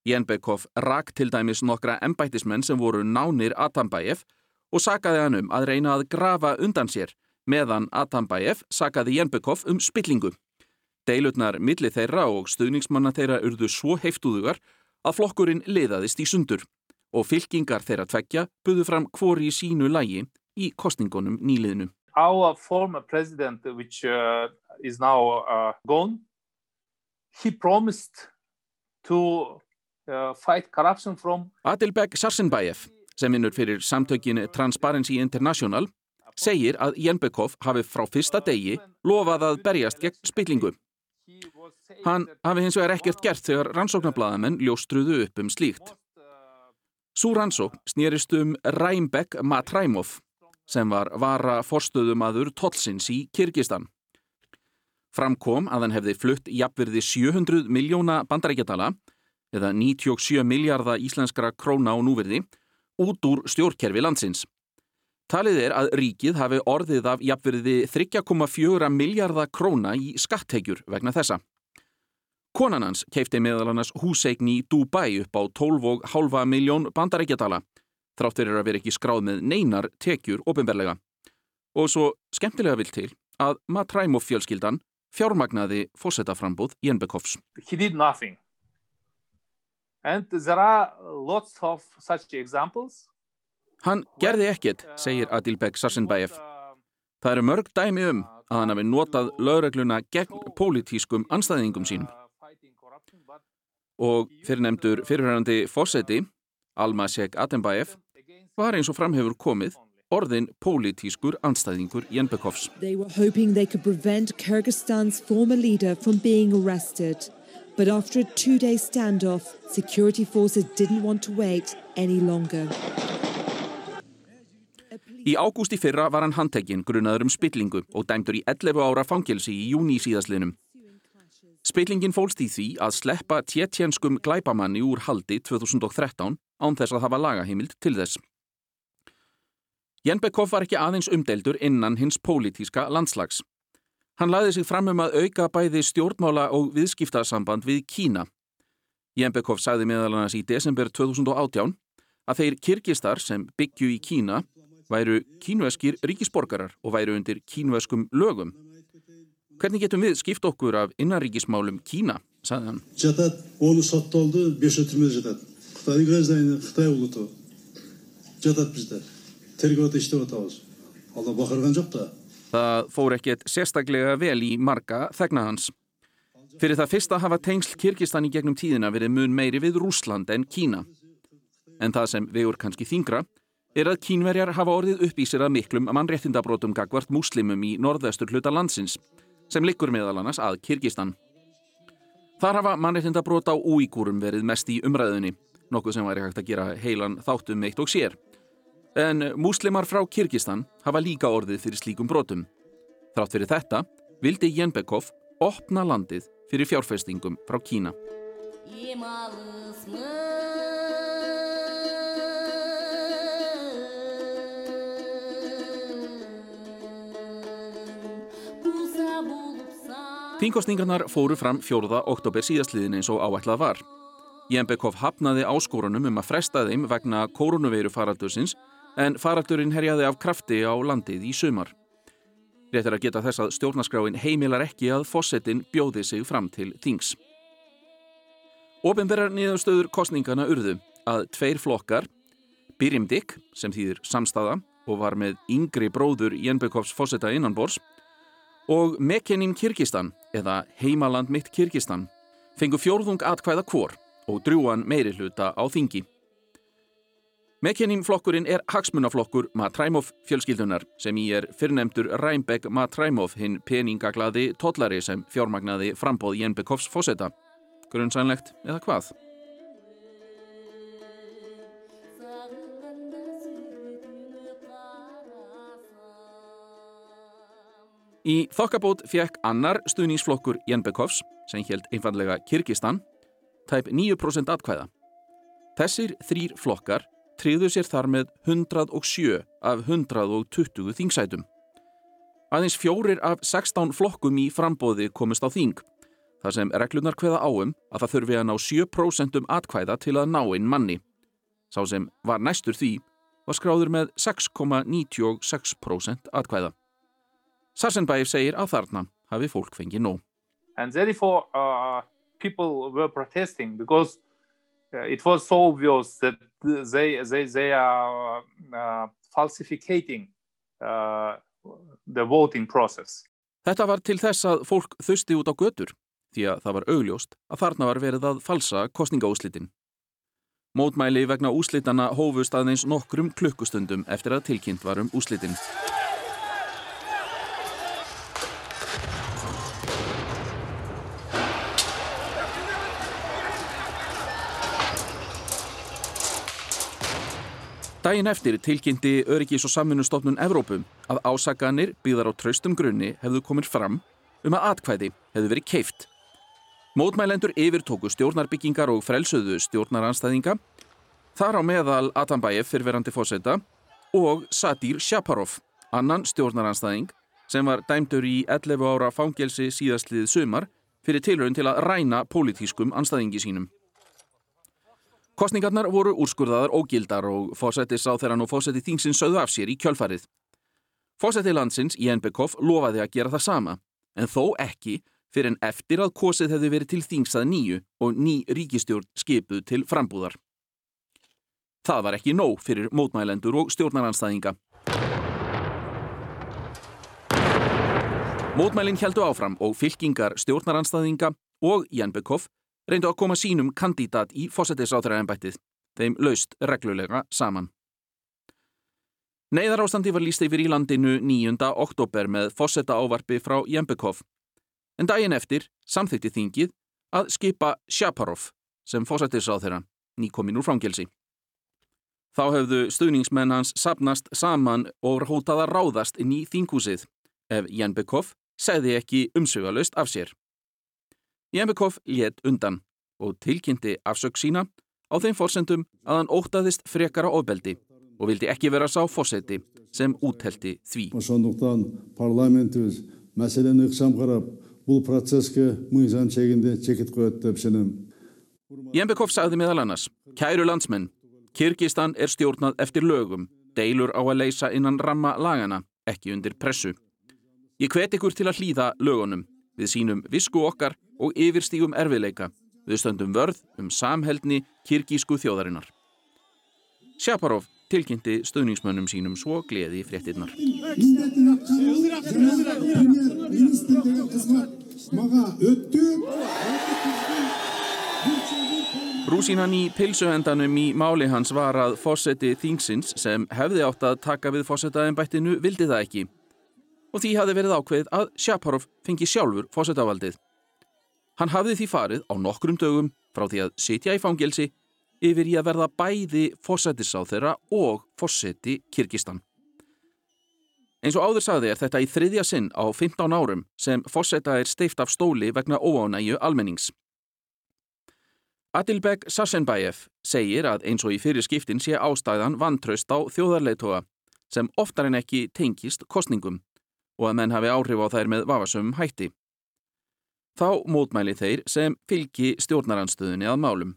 Jenbekov rak til dæmis nokkra embættismenn sem voru nánir Atambayev og sakaði hann um að reyna að grafa undan sér meðan Atambayev sakaði Jenbekov um spillingu. Deilutnar milli þeirra og stuðningsmanna þeirra urðu svo heiftuðugar að flokkurinn liðaðist í sundur og fylkingar þeirra tveggja buðu fram hvori í sínu lægi í kostningunum nýliðinu. Our former president, which uh, is now uh, gone, he promised to uh, fight corruption from Adilbek Sarsenbayev, sem vinnur fyrir samtökin Transparency International, segir að Jenbekov hafi frá fyrsta degi lofað að berjast gegn spillingu. Hann hafi hins vegar ekkert gert þegar rannsóknarbladamenn ljóstruðu upp um slíkt. Sú rannsókn snýrist um Ræmbek Matraimov, sem var vara forstöðumadur Tolsins í Kyrkistan. Framkom að hann hefði flutt jafnverði 700 miljóna bandarækjadala eða 97 miljardar íslenskra króna á núverði út úr stjórnkerfi landsins. Talið er að ríkið hafi orðið af jafnverði 3,4 miljardar króna í skatthegjur vegna þessa. Konan hans keipti meðal annars húseign í Dubai upp á 12,5 miljón bandarækjadala þráttur er að vera ekki skráð með neinar tekjur ofinberlega. Og svo skemmtilega vil til að Matræmov fjölskyldan fjármagnaði fósettaframbúð Jenbekovs. he did nothing. And there are lots of such examples. Hann gerði ekkert, segir Adilbek Sarsenbayev. Það eru mörg dæmi um að hann hafi notað lögregluna gegn pólitískum anstæðingum sínum. Og fyrirnemdur fyrirhærandi fósetti, Almasek Atembayev, var eins og framhefur komið orðin pólitískur anstæðingur Jenbekovs. They were hoping they could prevent Kyrgyzstan's former leader from being arrested. But after a two-day standoff, security forces didn't want to wait any longer. Í ágúst í fyrra var hann handtekinn grunaður um spillingu og dæmdur í 11 ára fangelsi í júni síðasliðnum. Spillingin fólst í því að sleppa tjetjenskum glæpamanni úr haldi 2013 án þess að hafa lagaheimild til þess. Jenbekov var ekki aðeins umdeldur innan hins pólitíska landslags. Hann laði sig fram um að auka bæði stjórnmála og viðskiptarsamband við Kína. Jenbekov sagði meðal annars í desember 2018 að þeir kirkistar sem byggju í Kína væru kínveskir ríkisborgarar og væru undir kínveskum lögum. Hvernig getum við skipt okkur af innanríkismálum Kína, sagði hann. жатады оны сотталды бес жыл түрмеде жатады қытайдың гражданины қытай ұлыты жатады бізде тергеуде істеп жатамыз алла бақырған жоқ та Það fór ekkert sérstaklega vel í marga þegna hans. Fyrir það fyrsta hafa tengsl Kirgistan í gegnum tíðina verið mun meiri við Rúsland en Kína. En það sem vegur kannski þingra er að kínverjar hafa orðið upp í sér að miklum mannréttindabrótum gagvart múslimum í norðvestur hluta landsins, sem liggur meðal annars að Kirgistan. Þar hafa mannréttindabrót á úígúrum verið mest í umræðunni, nokkuð sem væri hægt að gera heilan þáttum eitt og sér. En múslimar frá Kirgistan hafa líka orðið fyrir slíkum brotum. Þrátt fyrir þetta vildi Jenbekov opna landið fyrir fjárfestingum frá Kína. Þingkostningarnar fóru fram 4. oktober síðastliðin eins og áætlað var. Jenbekov hafnaði áskorunum um að fresta þeim vegna koronaveiru faraldursins en faraldurinn herjaði af krafti á landið í sumar. Rétt er að geta þess að stjórnaskráin heimilar ekki að fossetin bjóði sig fram til þings. Ópenverjar niðurstöður kostningana urðu að tveir flokkar, Birim Dik, sem þýðir samstaða og var með yngri bróður Jenbekovs fosseta innanbors, og Mekenim Kirgistan, eða Heimaland mitt Kirgistan, fengu fjórðung atkvæða kvor og drjúan meiri hluta á þingi. Mekenim flokkurinn er hagsmunaflokkur Matræmov fjölskyldunar sem í er fyrrnemdur Ræmbek Matræmov hinn peningaglaði tollari sem fjármagnaði frambóð Jenbekovs fósetta. Grunnsænlegt eða hvað? Í þokkabót fekk annar stuðningsflokkur Jenbekovs, sem held einfallega Kirgistan, tæp 9% atkvæða. Þessir þrýr flokkar tryggðu sér þar með 107 af 120 þingsætum. Aðeins fjórir af 16 flokkum í frambóði komist á þing, þar sem reglunar kveða áum að það þurfi að ná 7% atkvæða til að ná inn manni. Sá sem var næstur því var skráður með 6,96% atkvæða. Sarsenbæf segir að þarna hafi fólk fengið nóg. and therefore uh, people were protesting because uh, it was so obvious that they they they are uh, falsificating uh, the voting process. Þetta var til þess að fólk þusti út á götur því að það var augljóst að þarna var verið að falsa kostningaúslitin. Mótmæli vegna úslitana hófust aðeins nokkrum klukkustundum eftir að tilkynnt var um úslitin. Dæin eftir tilkynnti Öryggis og samvinnustofnun Evrópum að ásakanir byggðar á traustum grunni hefðu komið fram um að atkvæði hefðu verið keift. Mótmælendur yfirtóku stjórnarbyggingar og frelsuðu stjórnaranstæðinga, þar á meðal Atambayev fyrverandi fósetta og Sadir Shaparov, annan stjórnaranstæðing sem var dæmdur í 11 ára fangelsi síðastlið sumar fyrir tilraun til að ræna pólitískum anstæðingi sínum. Kostningarnar voru úrskurðaðar ógildar og fósettis á þeirra og fósetti þingsins sögðu af sér í kjölfarið. Fósetti landsins, Jenbekov, lofaði að gera það sama, en þó ekki fyrir en eftir að kosið hefði verið til þingsað nýju og ný ríkistjórn skipuð til frambúðar. Það var ekki nóg fyrir mótmælendur og stjórnaranstæðinga. Mótmælinn heldu áfram og fylkingar stjórnaranstæðinga og Jenbekov reyndu að koma sínum kandidat í fósettisráþræðanbættið, þeim laust reglulega saman. Neiðarástandi var líst yfir í landinu 9. oktober með fósetta ávarpi frá Jembekov, en daginn eftir samþykti þingið að skipa Shaparov sem fósettisráþæra nýkomin úr frangelsi. Þá hefðu stuðningsmenn hans sapnast saman og hótað að ráðast inn í þinghúsið ef Jembekov segði ekki umsögalaust af sér. Jemikov létt undan og tilkynnti afsökk sína á þeim fórsendum að hann ótaðist frekara ofbeldi og vildi ekki vera sá fórseti sem úthelti því. Jembekov sagði meðal annars, kæru landsmenn, Kyrkistan er stjórnað eftir lögum, deilur á að leysa innan ramma lagana, ekki undir pressu. Ég hvet ykkur til að hlýða lögunum við sínum visku okkar og yfirstígum erfiðleika. Við stöndum vörð um samheldni kirgísku þjóðarinnar. Shaparov tilkynnti stöðningsmönnum sínum svo gleði fréttinnar. Rúsínan í pilsuendanum í máli hans var að fósetti þingsins sem hefði átt að taka við fósettaðinbættinu vildi það ekki og því hafði verið ákveð að Shaparov fengi sjálfur fósettavaldið. Hann hafði því farið á nokkrum dögum frá því að sitja í fangelsi yfir í að verða bæði fósettisáð þeirra og fósetti Kirgistan. Eins og áður sagði er þetta í þriðja sinn á 15 árum sem fósetta er steift af stóli vegna óánægju almennings. Adilbek Sassenbæef segir að eins og í fyrir skiptin sé ástæðan vantraust á þjóðarleitoga sem oftar en ekki tengist kostningum og að menn hafi áhrif á þær með vafasömmum hætti. Þá mótmæli þeir sem fylgi stjórnaranstöðunni að málum.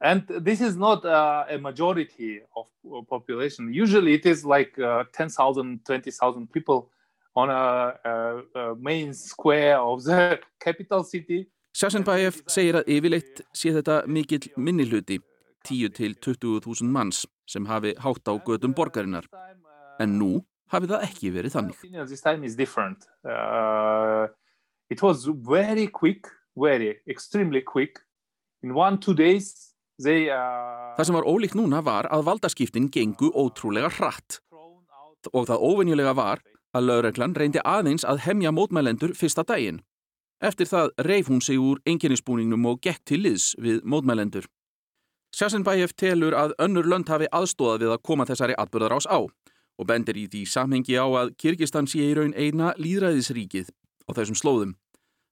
And this is not uh, a majority of of population. Usually it is like uh, 10,000, 20,000 people on a, a, a main square of the capital city. Sassenbæef segir að yfirleitt sé þetta mikill minni hluti, 10 til 20.000 manns sem hafi hátt á gödum borgarinnar. En nú hafi það ekki verið þannig. Uh, very quick, they. Uh, Það sem var ólíkt núna var að valdaskiptin gengu ótrúlega hratt. Og það óvenjulega var að lögreglan reyndi aðeins að hemja mótmælendur fyrsta daginn. Eftir það reif hún sig úr enginninsbúningnum og gekk til liðs við mótmælendur. Sassenbæjef telur að önnur lönd hafi aðstóðað við að koma þessari atbyrðarás á og bendir í því samhengi á að Kirgistan sé í raun eina líðræðisríkið á þessum slóðum.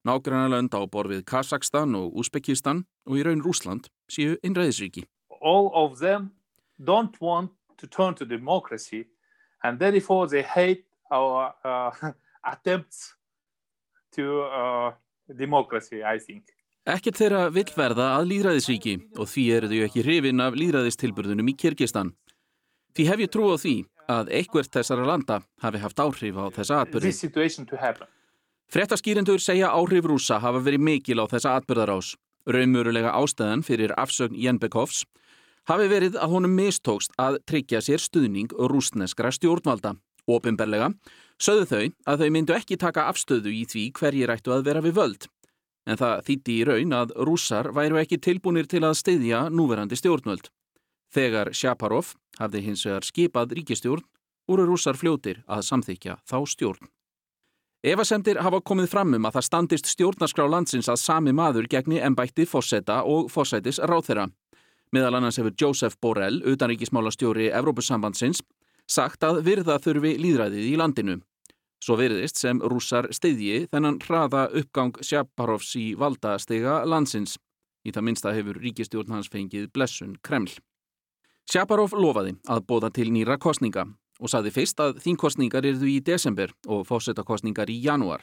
Nágranna lönd á borfið Kazakstan og Uzbekistan og í raun Rúsland séu einræðisríki. all of them don't want to turn to democracy, and therefore they hate our uh, attempts to uh, democracy, I think. Ekkert þeirra vill verða að líðræðisríki og því eru þau ekki hrifin af líðræðistilburðunum í Kyrkistan. Því hef ég trú á því að eitthvert þessara landa hafi haft áhrif á þessa atbyrði. Frettaskýrendur segja áhrif rúsa hafa verið mikil á þessa atbyrðarás. Raumurulega ástæðan fyrir afsögn Jenbekovs hafi verið að honum mistókst að tryggja sér stuðning rúsneskra stjórnvalda. Ópimberlega sögðu þau að þau myndu ekki taka afstöðu í því hverjir ættu að vera við völd. En það þýtti í raun að rússar væru ekki tilbúnir til að styðja núverandi stjórnvöld. Þegar Shaparov hafði hins vegar skipað ríkistjórn, voru rússar fljótir að samþykja þá stjórn. Efasemdir hafa komið fram um að það standist stjórnarskrá landsins að sami maður gegni embætti fósetta og fósætis ráþeira. Meðal annars hefur Joseph Borrell, utanríkismálastjóri Evrópusambandsins, sagt að virða þurfi líðræðið í landinu. Svo virðist sem rússar steyðji þennan hraða uppgang Sjaparovs í valdastega landsins. Í það minnsta hefur ríkistjórn hans fengið blessun Kreml. Sjaparov lofaði að bóða til nýra kostninga og saði fyrst að þínkostningar erðu í desember og fósettakostningar í janúar.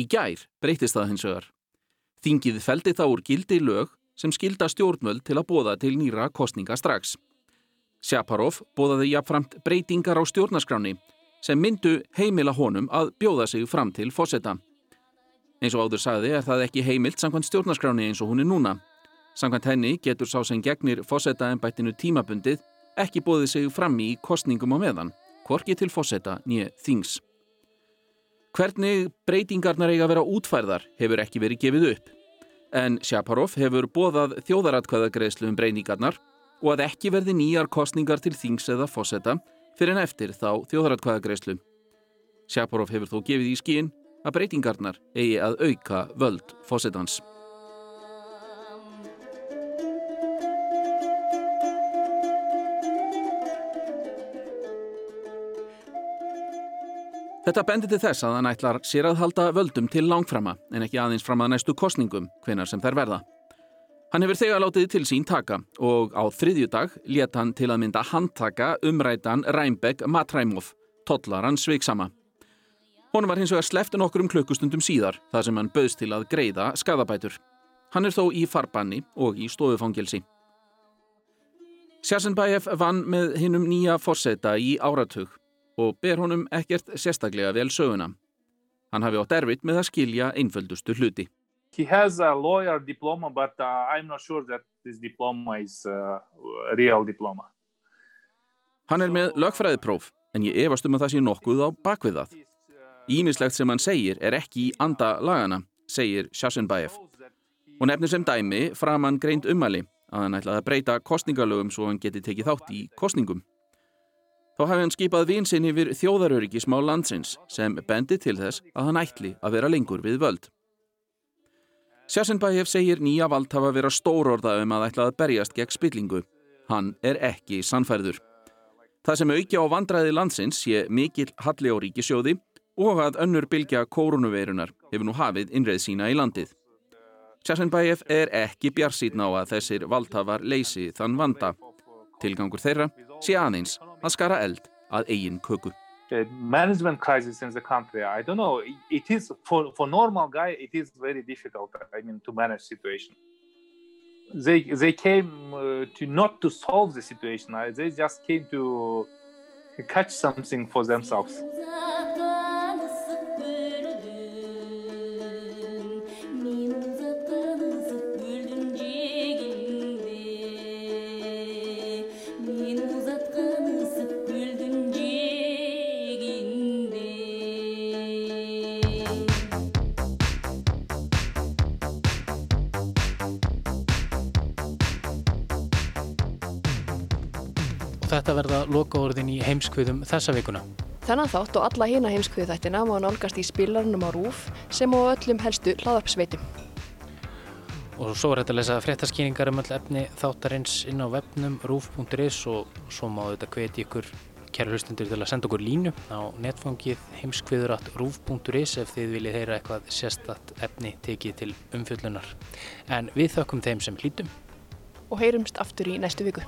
Í gær breytist það hins vegar. Þingið feldi þá úr gildi lög sem skilda stjórnvöld til að bóða til nýra kostninga strax. Sjaparov bóðaði jafnframt breytingar á stjórnaskráni sem myndu heimila honum að bjóða sig fram til fósetta. Eins og áður sagði er það ekki heimilt samkvæmt stjórnaskráni eins og hún er núna. Samkvæmt henni getur sá sem gegnir fósetta ennbættinu tímabundið ekki bóðið sig fram í kostningum á meðan, hvorki til fósetta nýja þings. Hvernig breytingarnar eiga að vera útfærðar hefur ekki verið gefið upp. En Sjaparov hefur bóðað þjóðaratkvæðagreðslu um breyningarnar og að ekki verði nýjar kostningar til þings eða fósetta fyrir en eftir þá þjóðaratkvæðagreyslu. Sjaparov hefur þó gefið í skín að breytingarnar eigi að auka völd fósettans. Þetta bendir til þess að hann ætlar sér að halda völdum til langframa en ekki aðeins fram að næstu kostningum hvenar sem þær verða. Hann hefur þegar látið til sín taka og á þriðjudag let hann til að mynda handtaka umrætan Ræmbeg Matræmov, tollaran sveiksama. Honum var hins vegar slefti nokkur um klukkustundum síðar þar sem hann bauðst til að greiða skadabætur. Hann er þó í farbanni og í stofufangilsi. Sjarsenbæjef vann með hinnum nýja forseta í áratug og ber honum ekkert sérstaklega vel söguna. Hann hafi átt erfitt með að skilja einföldustu hluti. He has a lawyer diploma, but uh, I'm not sure that this diploma is uh, a real diploma. Hann er með lögfræðipróf, en ég efast um að það sé nokkuð á bakvið það. Ímislegt sem hann segir er ekki í anda lagana, segir Shashenbaev. Og nefnir sem dæmi framann greint umæli að hann ætlaði að breyta kostningalögum svo hann geti tekið þátt í kostningum. Þá hafi hann skipað vinsinn yfir þjóðaröryggismá landsins sem bendi til þess að hann ætli að vera lengur við völd. Sjarsenbæjef segir nýja vald hafa að vera stórorða um að ætla að berjast gegn spillingu. Hann er ekki sannfærður. Það sem auki á vandræði landsins sé mikil halli á ríkisjóði og að önnur bylgja kórunuveirunar hefur nú hafið innreið sína í landið. Sjarsenbæjef er ekki bjarsýtn á að þessir valdhafar leysi þann vanda. Tilgangur þeirra sé aðeins að skara eld að eigin köku. Uh, management crisis in the country. I don't know. It, is for for normal guy. It is very difficult. I mean, to manage situation. They they came uh, to not to solve the situation. They just came to catch something for themselves. Þetta verða lokaorðin í heimskviðum þessa vikuna. Þennan þátt og alla hina heimskviðu þættina má nálgast í spilarnum á RÚF sem á öllum helstu hlaðarpsveitum. Og svo er þetta að lesa fréttaskýringar um öll efni þáttarins inn á webnum roof.is og svo má þetta hveti ykkur kæra hlustundur til að senda okkur línu á netfangið heimskviður.roof.is ef þið viljið heyra eitthvað sérstatt efni tekið til umfjöllunar. En við þökkum þeim sem hlítum. Og heyrumst aftur í næstu viku.